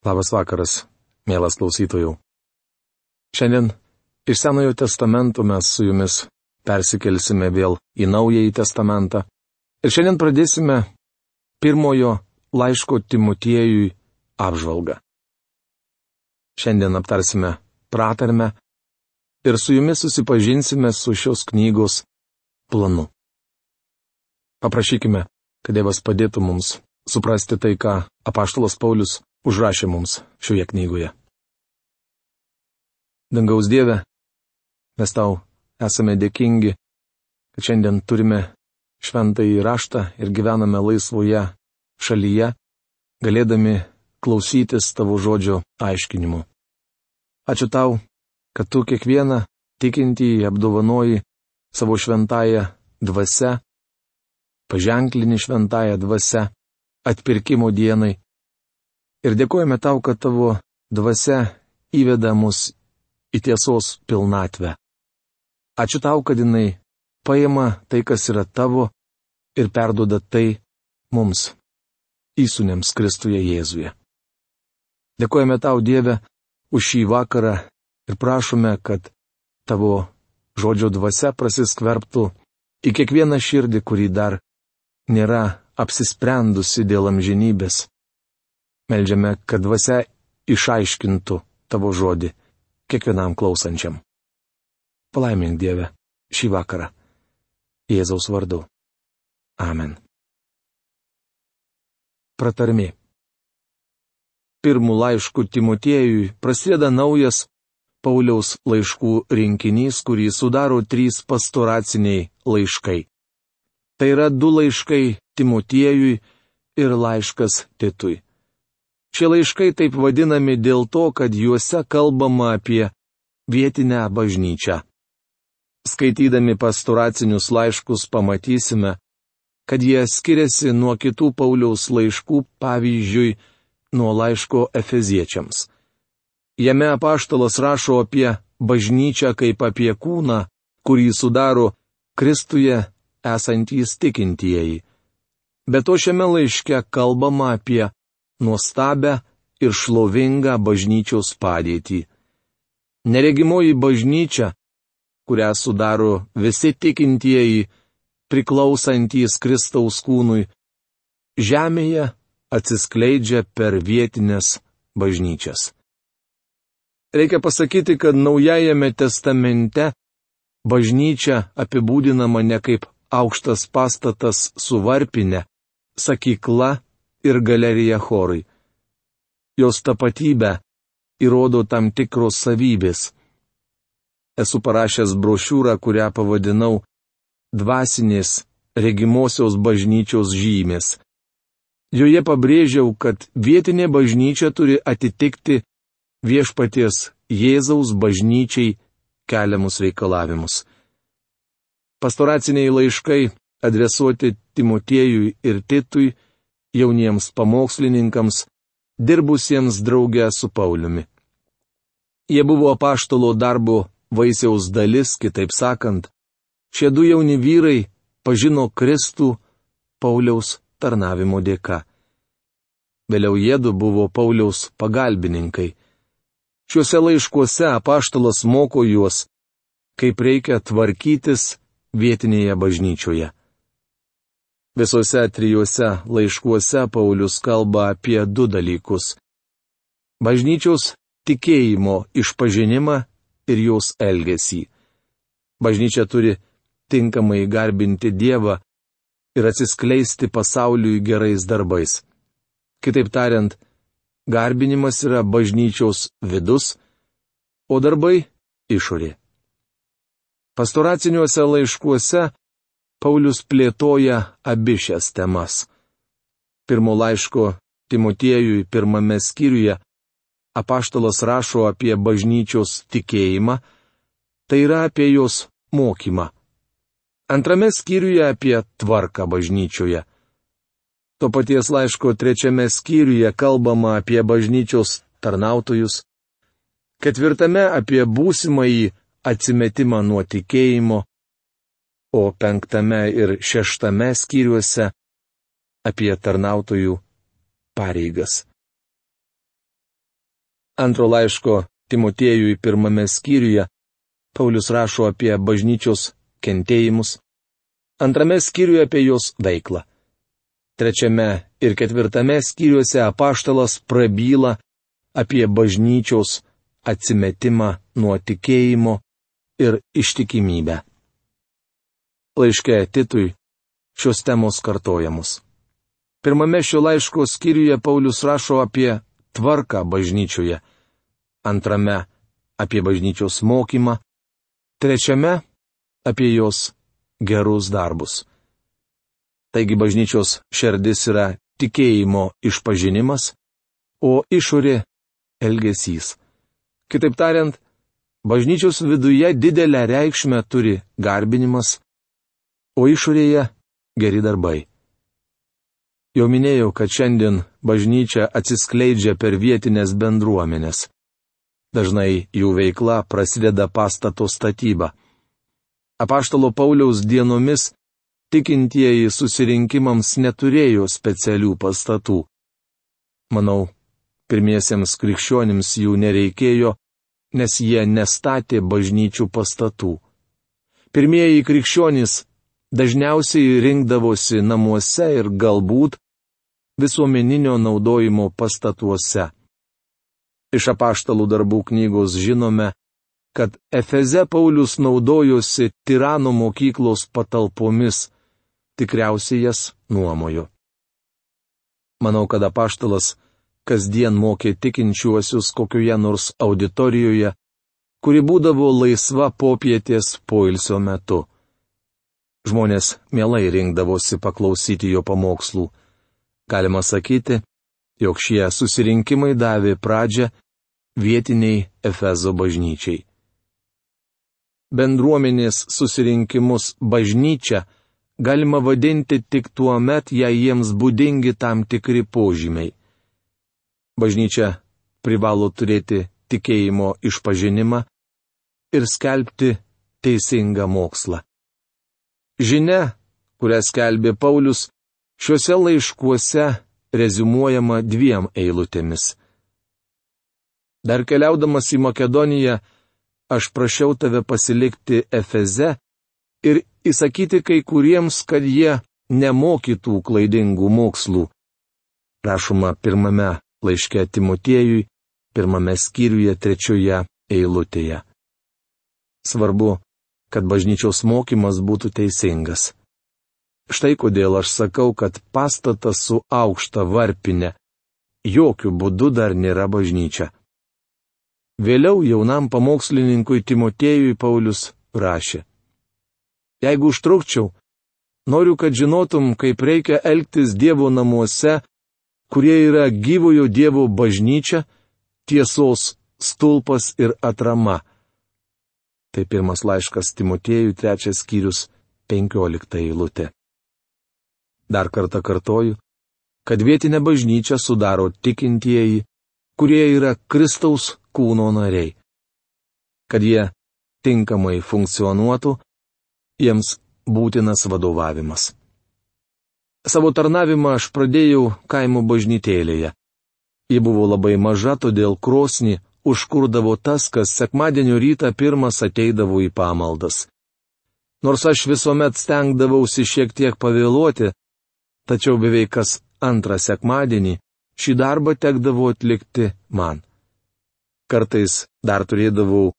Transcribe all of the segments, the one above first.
Labas vakaras, mielas klausytojų. Šiandien iš Senojo testamento mes su jumis persikelsime vėl į Naująjį testamentą. Ir šiandien pradėsime pirmojo laiško Timotiejui apžvalgą. Šiandien aptarsime pratarmę ir su jumis susipažinsime su šios knygos planu. Paprašykime, kad Dievas padėtų mums suprasti tai, ką apaštalas Paulius užrašė mums šioje knygoje. Dangaus Dieve, mes tau esame dėkingi, kad šiandien turime šventąjį raštą ir gyvename laisvoje šalyje, galėdami klausytis tavo žodžio aiškinimu. Ačiū tau, kad tu kiekvieną tikintįjį apdovanoji savo šventąją dvasę, paženklini šventąją dvasę atpirkimo dienai Ir dėkojame tau, kad tavo dvasia įveda mus į tiesos pilnatvę. Ačiū tau, kad jinai paima tai, kas yra tavo ir perduoda tai mums, įsunėms Kristuje Jėzuje. Dėkojame tau, Dieve, už šį vakarą ir prašome, kad tavo žodžio dvasia prasiskverbtų į kiekvieną širdį, kuri dar nėra apsisprendusi dėl amžinybės. Meldžiame, kad dvasia išaiškintų tavo žodį kiekvienam klausančiam. Palaimink Dieve šį vakarą. Jėzaus vardu. Amen. Pratarmė. Pirmų laiškų Timotiejui prasideda naujas Pauliaus laiškų rinkinys, kurį sudaro trys pastoraciniai laiškai. Tai yra du laiškai Timotiejui ir laiškas Titui. Šie laiškai taip vadinami dėl to, kad juose kalbama apie vietinę bažnyčią. Skaitydami pastoracinius laiškus pamatysime, kad jie skiriasi nuo kitų Pauliaus laiškų, pavyzdžiui, nuo laiško Efeziečiams. Jame apaštalas rašo apie bažnyčią kaip apie kūną, kurį sudaro Kristuje esantys tikintieji. Bet to šiame laiške kalbama apie nuostabę ir šlovingą bažnyčios padėtį. Neregimoji bažnyčia, kurią sudaro visi tikintieji, priklausantys Kristaus kūnui, žemėje atsiskleidžia per vietinės bažnyčias. Reikia pasakyti, kad Naujajame testamente bažnyčia apibūdinama ne kaip aukštas pastatas su varpinė, sakykla ir galerija chorai. Jos tapatybę įrodo tam tikros savybės. Esu parašęs brošiūrą, kurią pavadinau Dvasinės regimosios bažnyčios žymės. Joje pabrėžiau, kad vietinė bažnyčia turi atitikti viešpaties Jėzaus bažnyčiai keliamus reikalavimus. Pastoraciniai laiškai adresuoti Timotiejui ir Titui jauniems pamokslininkams, dirbusiems drauge su Pauliumi. Jie buvo apaštalo darbo vaisiaus dalis, kitaip sakant, šie du jauni vyrai pažino Kristų Pauliaus tarnavimo dėka. Vėliau jėdu buvo Pauliaus pagalbininkai. Šiuose laiškuose apaštalas moko juos, kaip reikia tvarkytis vietinėje bažnyčioje. Visose trijuose laiškuose Paulius kalba apie du dalykus - bažnyčios tikėjimo išpažinimą ir jos elgesį. Bažnyčia turi tinkamai garbinti Dievą ir atsiskleisti pasauliui gerais darbais. Kitaip tariant, garbinimas yra bažnyčios vidus, o darbai - išorė. Pastoraciniuose laiškuose Paulius plėtoja abi šias temas. Pirmo laiško Timotiejui pirmame skyriuje apaštalas rašo apie bažnyčios tikėjimą, tai yra apie jos mokymą. Antrame skyriuje apie tvarką bažnyčioje. To paties laiško trečiame skyriuje kalbama apie bažnyčios tarnautojus. Ketvirtame apie būsimąjį atsimetimą nuo tikėjimo o penktame ir šeštame skyriuose apie tarnautojų pareigas. Antro laiško Timotiejui pirmame skyriuje Paulius rašo apie bažnyčios kentėjimus, antrame skyriuje apie jos veiklą. Trečiame ir ketvirtame skyriuose apaštalas prabyla apie bažnyčios atsimetimą nuo tikėjimo ir ištikimybę. Laiške Titui šios temos kartojamos. Pirmame šio laiško skyriuje Paulius rašo apie tvarką bažnyčioje, antrame apie bažnyčios mokymą, trečiame apie jos gerus darbus. Taigi bažnyčios šerdis yra tikėjimo išpažinimas, o išorė - elgesys. Kitaip tariant, bažnyčios viduje didelę reikšmę turi garbinimas, o išorėje - geri darbai. Jau minėjau, kad šiandien bažnyčia atsiskleidžia per vietinės bendruomenės. Dažnai jų veikla prasideda pastato statyba. Apaštalo Pauliaus dienomis tikintieji susirinkimams neturėjo specialių pastatų. Manau, pirmiesiems krikščionims jų nereikėjo, nes jie nestatė bažnyčių pastatų. Pirmieji krikščionys dažniausiai rinkdavosi namuose ir galbūt visuomeninio naudojimo pastatuose. Iš apaštalų darbų knygos žinome, kad Efeze Paulius naudojosi tirano mokyklos patalpomis, tikriausiai jas nuomojo. Manau, kad apaštalas kasdien mokė tikinčiuosius kokioje nors auditorijoje, kuri būdavo laisva popietės poilsio metu. Žmonės mielai rinkdavosi paklausyti jo pamokslų. Galima sakyti, jog šie susirinkimai davė pradžią vietiniai Efezo bažnyčiai bendruomenės susirinkimus bažnyčia galima vadinti tik tuo met, jei jiems būdingi tam tikri požymiai. Bažnyčia privalo turėti tikėjimo išpažinimą ir skelbti teisingą mokslą. Žinia, kurią skelbė Paulius, šiuose laiškuose rezumuojama dviem eilutėmis. Dar keliaudamas į Makedoniją, aš prašiau tave pasilikti Efeze ir įsakyti kai kuriems, kad jie nemokytų klaidingų mokslų. Rašoma pirmame laiške Timotiejui, pirmame skyriuje trečioje eilutėje. Svarbu, kad bažnyčios mokymas būtų teisingas. Štai kodėl aš sakau, kad pastatas su aukšta varpinė jokių būdų dar nėra bažnyčia. Vėliau jaunam pamokslininkui Timotėjui Paulius rašė. Jeigu užtrukčiau, noriu, kad žinotum, kaip reikia elgtis Dievo namuose, kurie yra gyvojo Dievo bažnyčia, tiesos stulpas ir atrama. Tai pirmas laiškas Timotėjui, trečias skyrius, penkiolikta eilutė. Dar kartą kartoju, kad vietinę bažnyčią sudaro tikintieji, kurie yra Kristaus kūno nariai. Kad jie tinkamai funkcionuotų, jiems būtinas vadovavimas. Savo tarnavimą aš pradėjau kaimo bažnytėlėje. Ji buvo labai maža, todėl krosnį užkurdavo tas, kas sekmadienio rytą pirmas ateidavo į pamaldas. Nors aš visuomet stengdavausi šiek tiek pavėluoti, tačiau beveik kas antrą sekmadienį šį darbą tekdavo atlikti man. Kartais dar turėdavau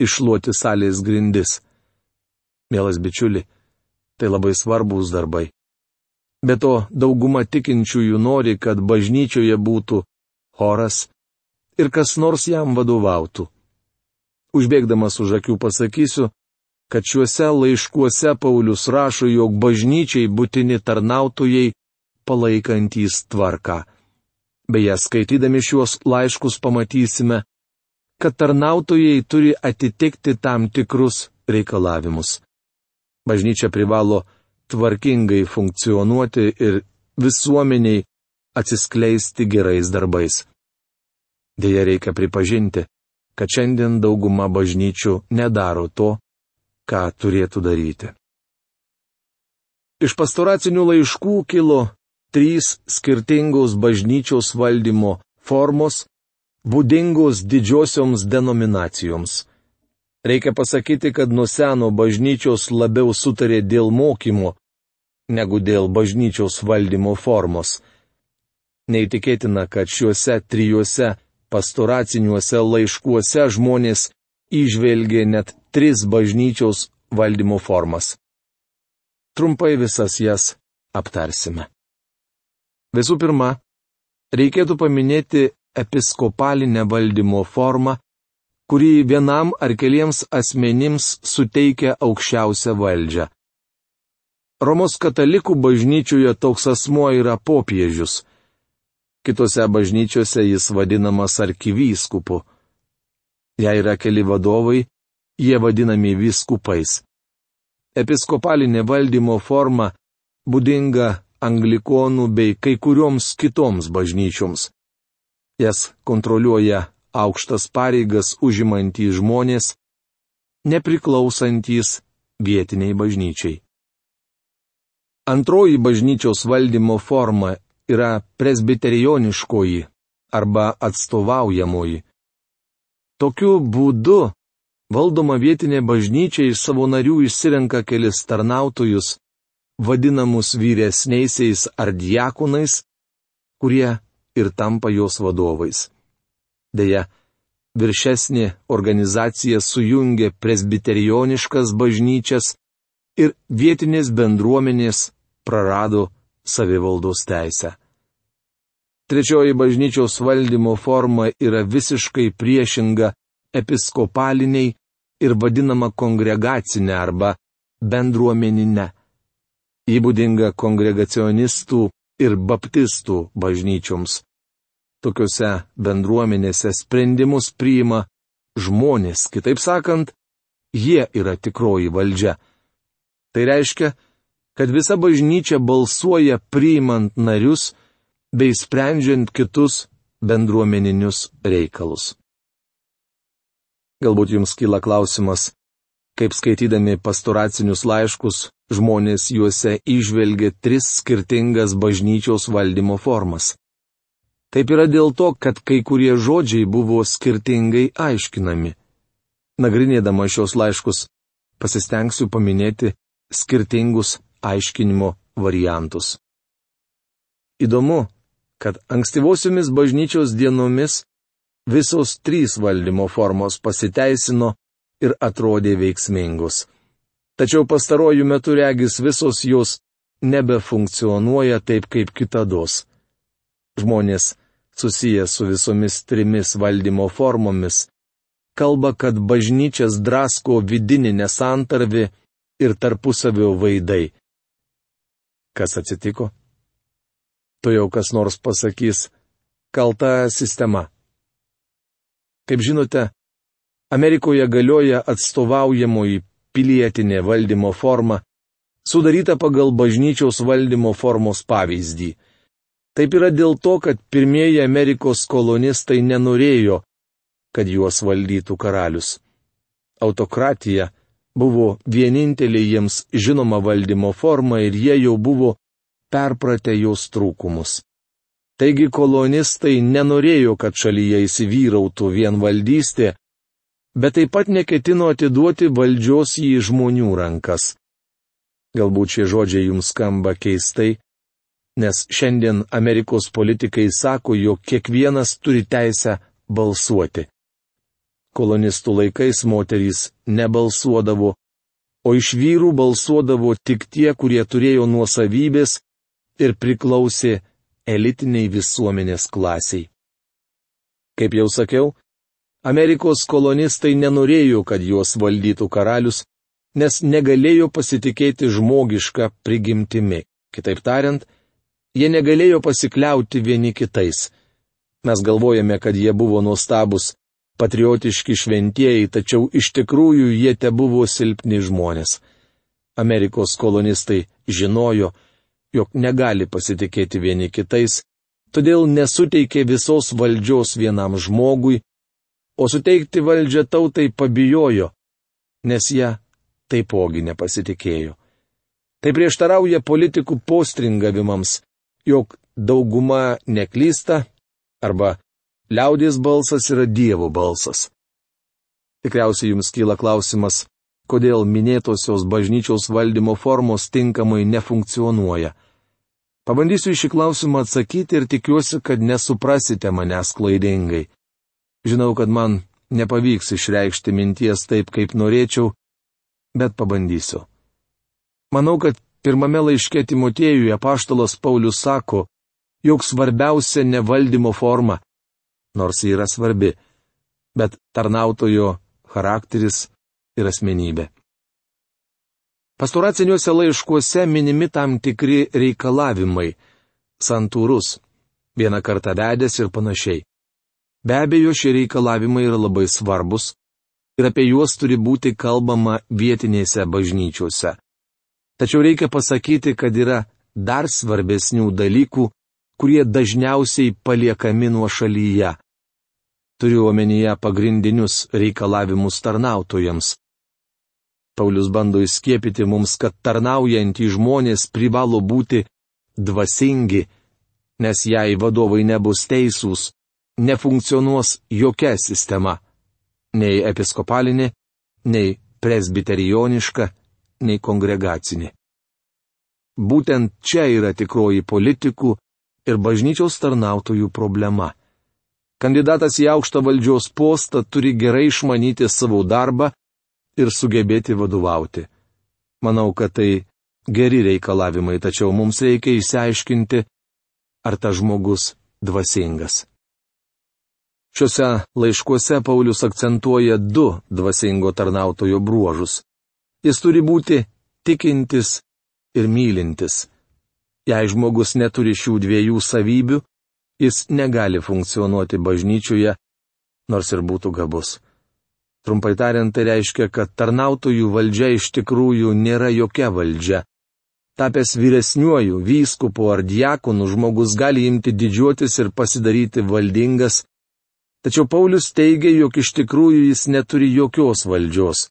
išluoti salės grindis. Mielas bičiuli, tai labai svarbus darbai. Be to, dauguma tikinčiųjų nori, kad bažnyčioje būtų choras ir kas nors jam vadovautų. Užbėgdamas už akių pasakysiu, kad šiuose laiškuose Paulius rašo, jog bažnyčiai būtini tarnautojai palaikantys tvarką. Beje, skaitydami šiuos laiškus pamatysime, kad tarnautojai turi atitikti tam tikrus reikalavimus. Bažnyčia privalo tvarkingai funkcionuoti ir visuomeniai atsiskleisti gerais darbais. Deja reikia pripažinti, kad šiandien dauguma bažnyčių nedaro to, ką turėtų daryti. Iš pastoracinių laiškų kilo trys skirtingos bažnyčios valdymo formos, būdingos didžiosioms denominacijoms. Reikia pasakyti, kad nuo seno bažnyčios labiau sutarė dėl mokymo, negu dėl bažnyčios valdymo formos. Neįtikėtina, kad šiuose trijuose pastoraciniuose laiškuose žmonės išvelgė net tris bažnyčios valdymo formas. Trumpai visas jas aptarsime. Visų pirma, reikėtų paminėti episkopalinę valdymo formą, kuri vienam ar keliems asmenims suteikia aukščiausią valdžią. Romos katalikų bažnyčioje toks asmuo yra popiežius. Kitose bažnyčiose jis vadinamas arkivyskupu. Jei yra keli vadovai, jie vadinami vyskupais. Episkopalinė valdymo forma būdinga anglikonų bei kai kurioms kitoms bažnyčioms. Jas kontroliuoja aukštas pareigas užimantys žmonės, nepriklausantys vietiniai bažnyčiai. Antroji bažnyčios valdymo forma yra presbiterioniškoji arba atstovaujamoji. Tokiu būdu valdoma vietinė bažnyčia iš savo narių išsirenka kelis tarnautojus, vadinamus vyresniaisiais ar diakonais, kurie ir tampa jos vadovais. Deja, viršesnė organizacija sujungia presbiterioniškas bažnyčias ir vietinės bendruomenės prarado savivaldos teisę. Trečioji bažnyčios valdymo forma yra visiškai priešinga episkopaliniai ir vadinama kongregacinė arba bendruomeninė. Įbūdinga kongregacionistų ir baptistų bažnyčioms. Tokiuose bendruomenėse sprendimus priima žmonės, kitaip sakant, jie yra tikroji valdžia. Tai reiškia, kad visa bažnyčia balsuoja priimant narius bei sprendžiant kitus bendruomeninius reikalus. Galbūt jums kyla klausimas, kaip skaitydami pastoracinius laiškus žmonės juose išvelgia tris skirtingas bažnyčios valdymo formas. Taip yra dėl to, kad kai kurie žodžiai buvo skirtingai aiškinami. Nagrinėdama šios laiškus, pasistengsiu paminėti skirtingus aiškinimo variantus. Įdomu, kad ankstyvosiomis bažnyčios dienomis visos trys valdymo formos pasiteisino ir atrodė veiksmingos. Tačiau pastarojų metų regis visos jos nebefunkcionuoja taip kaip kitados. Žmonės susiję su visomis trimis valdymo formomis kalba, kad bažnyčias drasko vidinį nesantarvi ir tarpusavio vaidai. Kas atsitiko? To jau kas nors pasakys - kalta sistema. Kaip žinote, Amerikoje galioja atstovaujamoji pilietinė valdymo forma, sudaryta pagal bažnyčiaus valdymo formos pavyzdį. Taip yra dėl to, kad pirmieji Amerikos kolonistai nenorėjo, kad juos valdytų karalius. Autokratija buvo vienintelė jiems žinoma valdymo forma ir jie jau buvo perpratę jos trūkumus. Taigi kolonistai nenorėjo, kad šalyje įsivyrautų vienvaldystė, bet taip pat neketino atiduoti valdžios į žmonių rankas. Galbūt šie žodžiai jums skamba keistai, nes šiandien Amerikos politikai sako, jog kiekvienas turi teisę balsuoti kolonistų laikais moterys nebalsuodavo, o iš vyrų balsuodavo tik tie, kurie turėjo nuosavybės ir priklausė elitiniai visuomenės klasiai. Kaip jau sakiau, Amerikos kolonistai nenorėjo, kad juos valdytų karalius, nes negalėjo pasitikėti žmogišką prigimtimi. Kitaip tariant, jie negalėjo pasikliauti vieni kitais. Mes galvojame, kad jie buvo nuostabus patriotiški šventieji, tačiau iš tikrųjų jie te buvo silpni žmonės. Amerikos kolonistai žinojo, jog negali pasitikėti vieni kitais, todėl nesuteikė visos valdžios vienam žmogui, o suteikti valdžią tautai pabijojo, nes ją taipogi nepasitikėjo. Tai prieštarauja politikų postringavimams, jog dauguma neklysta arba liaudės balsas yra Dievo balsas. Tikriausiai jums kyla klausimas, kodėl minėtosios bažnyčiaus valdymo formos tinkamai nefunkcionuoja. Pabandysiu šį klausimą atsakyti ir tikiuosi, kad nesuprasite manęs klaidingai. Žinau, kad man nepavyks išreikšti minties taip, kaip norėčiau, bet pabandysiu. Manau, kad pirmame laiške Timotiejuje apaštalas Paulius sako, jog svarbiausia ne valdymo forma, nors ji yra svarbi, bet tarnautojo charakteris ir asmenybė. Pastoraciniuose laiškuose minimi tam tikri reikalavimai - santūrus, vieną kartą vedęs ir panašiai. Be abejo, šie reikalavimai yra labai svarbus ir apie juos turi būti kalbama vietinėse bažnyčiose. Tačiau reikia pasakyti, kad yra dar svarbesnių dalykų, kurie dažniausiai paliekami nuo šalyje. Turiu omenyje pagrindinius reikalavimus tarnautojams. Paulius bando įskiepyti mums, kad tarnaujantys žmonės privalo būti dvasingi, nes jei vadovai nebus teisūs, nefunkcionuos jokia sistema - nei episkopalinė, nei presbiterioniška, nei kongregacinė. Būtent čia yra tikroji politikų ir bažnyčios tarnautojų problema. Kandidatas į aukštą valdžios postą turi gerai išmanyti savo darbą ir sugebėti vadovauti. Manau, kad tai geri reikalavimai, tačiau mums reikia įsiaiškinti, ar tas žmogus dvasingas. Šiuose laiškuose Paulius akcentuoja du dvasingo tarnautojo bruožus. Jis turi būti tikintis ir mylintis. Jei žmogus neturi šių dviejų savybių, jis negali funkcionuoti bažnyčioje, nors ir būtų gabus. Trumpai tariant, tai reiškia, kad tarnautojų valdžia iš tikrųjų nėra jokia valdžia. Tapęs vyresniuoju, vyskupu ar diakonu žmogus gali imti didžiuotis ir pasidaryti valdingas, tačiau Paulius teigia, jog iš tikrųjų jis neturi jokios valdžios.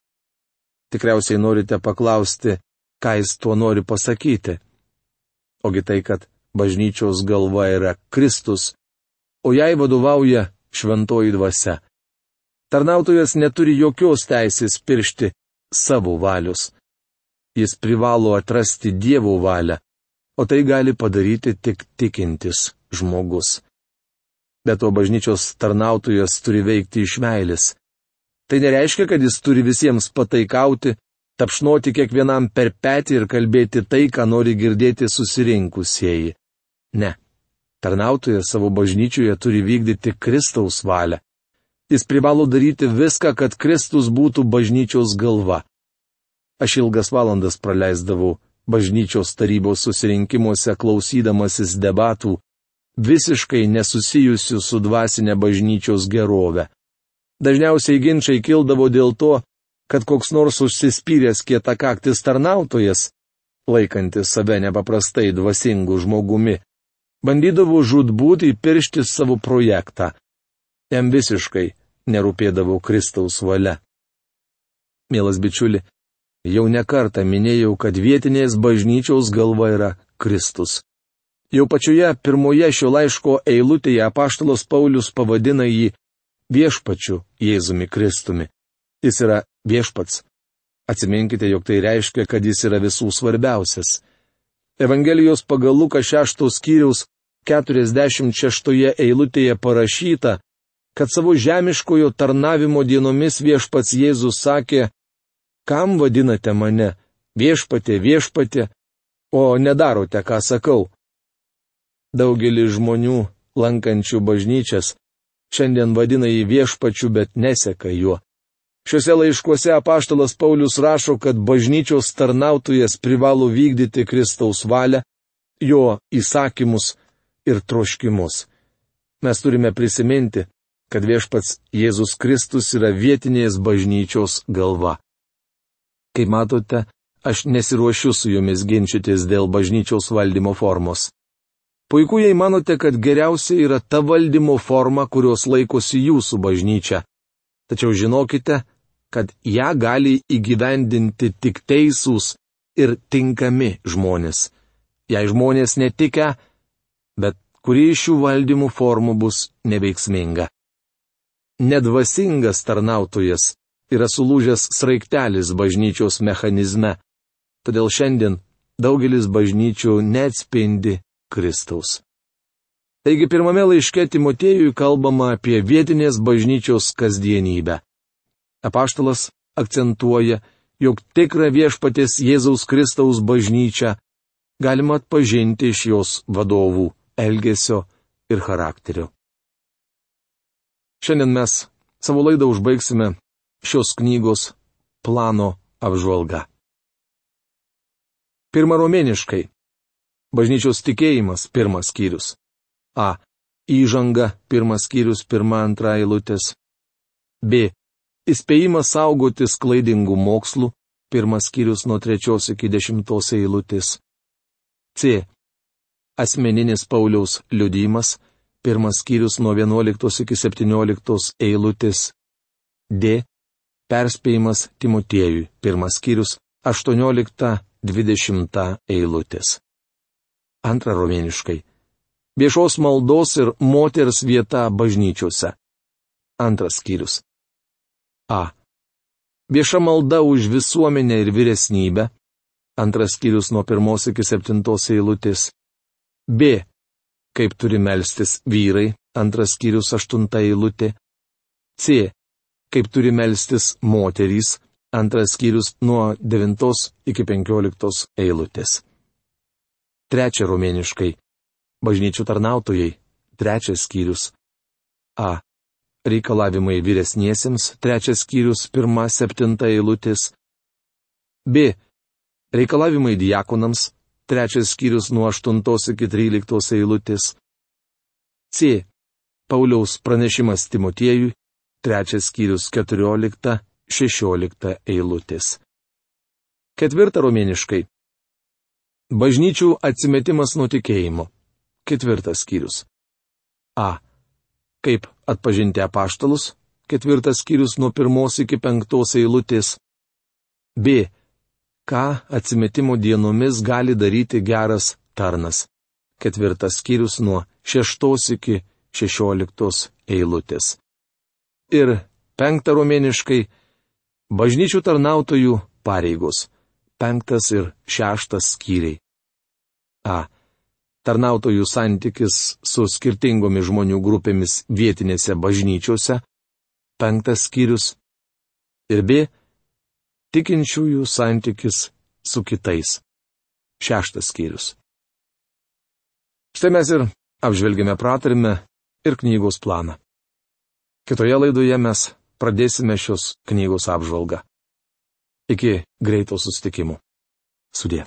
Tikriausiai norite paklausti, ką jis tuo nori pasakyti. Ogi tai, kad bažnyčios galva yra Kristus, o jai vadovauja šventoji dvasia. Tarnautojas neturi jokios teisės piršti savo valios. Jis privalo atrasti Dievo valią, o tai gali padaryti tik tikintis žmogus. Bet to bažnyčios tarnautojas turi veikti iš meilės. Tai nereiškia, kad jis turi visiems pataikauti, tapšnoti kiekvienam per petį ir kalbėti tai, ką nori girdėti susirinkusieji. Ne. Tarnautojas savo bažnyčioje turi vykdyti Kristaus valią. Jis privalo daryti viską, kad Kristus būtų bažnyčios galva. Aš ilgas valandas praleisdavau bažnyčios tarybos susirinkimuose klausydamasis debatų, visiškai nesusijusių su dvasinė bažnyčios gerove. Dažniausiai ginčiai kildavo dėl to, kad koks nors užsispyręs kietakaktis tarnautojas, laikantis save nepaprastai dvasingu žmogumi, bandydavo žudbūt įpiršti savo projektą. Jam visiškai nerūpėdavo Kristaus valia. Mielas bičiuli, jau nekartą minėjau, kad vietinės bažnyčiaus galva yra Kristus. Jau pačioje pirmoje šio laiško eilutėje apaštalos Paulius pavadina jį viešpačiu Jėzumi Kristumi. Jis yra viešpats. Atsiminkite, jog tai reiškia, kad jis yra visų svarbiausias. Evangelijos pagal Luką 6 skyriaus 46 eilutėje parašyta, kad savo žemiškojo tarnavimo dienomis viešpats Jėzus sakė, kam vadinate mane viešpatė viešpatė, o nedarote, ką sakau. Daugelis žmonių, lankančių bažnyčias, šiandien vadina jį viešpačiu, bet neseka juo. Šiuose laiškuose apaštalas Paulius rašo, kad bažnyčios tarnautojas privalo vykdyti Kristaus valią, jo įsakymus ir troškimus. Mes turime prisiminti, kad viešpats Jėzus Kristus yra vietinės bažnyčios galva. Kaip matote, aš nesiruošiu su jumis ginčytis dėl bažnyčiaus valdymo formos. Puiku, jei manote, kad geriausia yra ta valdymo forma, kurios laikosi jūsų bažnyčia. Tačiau žinokite, kad ją gali įgyvendinti tik teisūs ir tinkami žmonės. Jei žmonės netikę, bet kuri iš šių valdymų formų bus neveiksminga. Nedvasingas tarnautojas yra sulūžęs sraigtelis bažnyčios mechanizme. Todėl šiandien daugelis bažnyčių neatspindi Kristaus. Taigi pirmame laiške Timotėjui kalbama apie vietinės bažnyčios kasdienybę. Apaštalas akcentuoja, jog tikrą viešpatės Jėzaus Kristaus bažnyčią galima atpažinti iš jos vadovų elgesio ir charakterio. Šiandien mes savo laidą užbaigsime šios knygos plano apžvalga. Pirma romėniškai. Bažnyčios tikėjimas pirmas skyrius. A. Įžanga pirmas skyrius pirma antra eilutės. B. Įspėjimas saugotis klaidingų mokslų pirmas skyrius nuo trečios iki dešimtos eilutės. C. Asmeninis Pauliaus liudymas pirmas skyrius nuo 11 iki 17 eilutės. D. Perspėjimas Timotiejui, pirmas skyrius 18-20 eilutės. Antra romėniškai. Viešos maldos ir moters vieta bažnyčiose. Antras skyrius. A. Vieša malda už visuomenę ir vyresnybę. Antras skyrius nuo pirmos iki septintos eilutės. B kaip turi melstis vyrai, antras skyrius aštunta eilutė. C. Kaip turi melstis moterys, antras skyrius nuo 9 iki 15 eilutės. Trečia romėniškai. Bažnyčių tarnautojai. Trečias skyrius. A. Reikalavimai vyresniesiems. Trečias skyrius. Pirma septinta eilutės. B. Reikalavimai diakonams trečias skyrius nuo 8 iki 13 eilutės. C. Pauliaus pranešimas Timotiejui, trečias skyrius 14-16 eilutės. Ketvirta romėniškai. Bažnyčių atsimetimas nuo tikėjimo. Ketvirtas skyrius. A. Kaip atpažinti apaštalus. Ketvirtas skyrius nuo pirmos iki penktos eilutės. B ką atsimetimo dienomis gali daryti geras tarnas. Ketvirtas skyrius nuo šeštos iki šešioliktos eilutės. Ir penktą romėniškai - bažnyčių tarnautojų pareigos. Penktas ir šeštas skyriai. A. Tarnautojų santykis su skirtingomis žmonių grupėmis vietinėse bažnyčiose. Penktas skyrius. Ir B Tikinčiųjų santykis su kitais. Šeštas skyrius. Štai mes ir apžvelgėme pratarime ir knygos planą. Kitoje laidoje mes pradėsime šios knygos apžvalgą. Iki greito sustikimo. Sudė.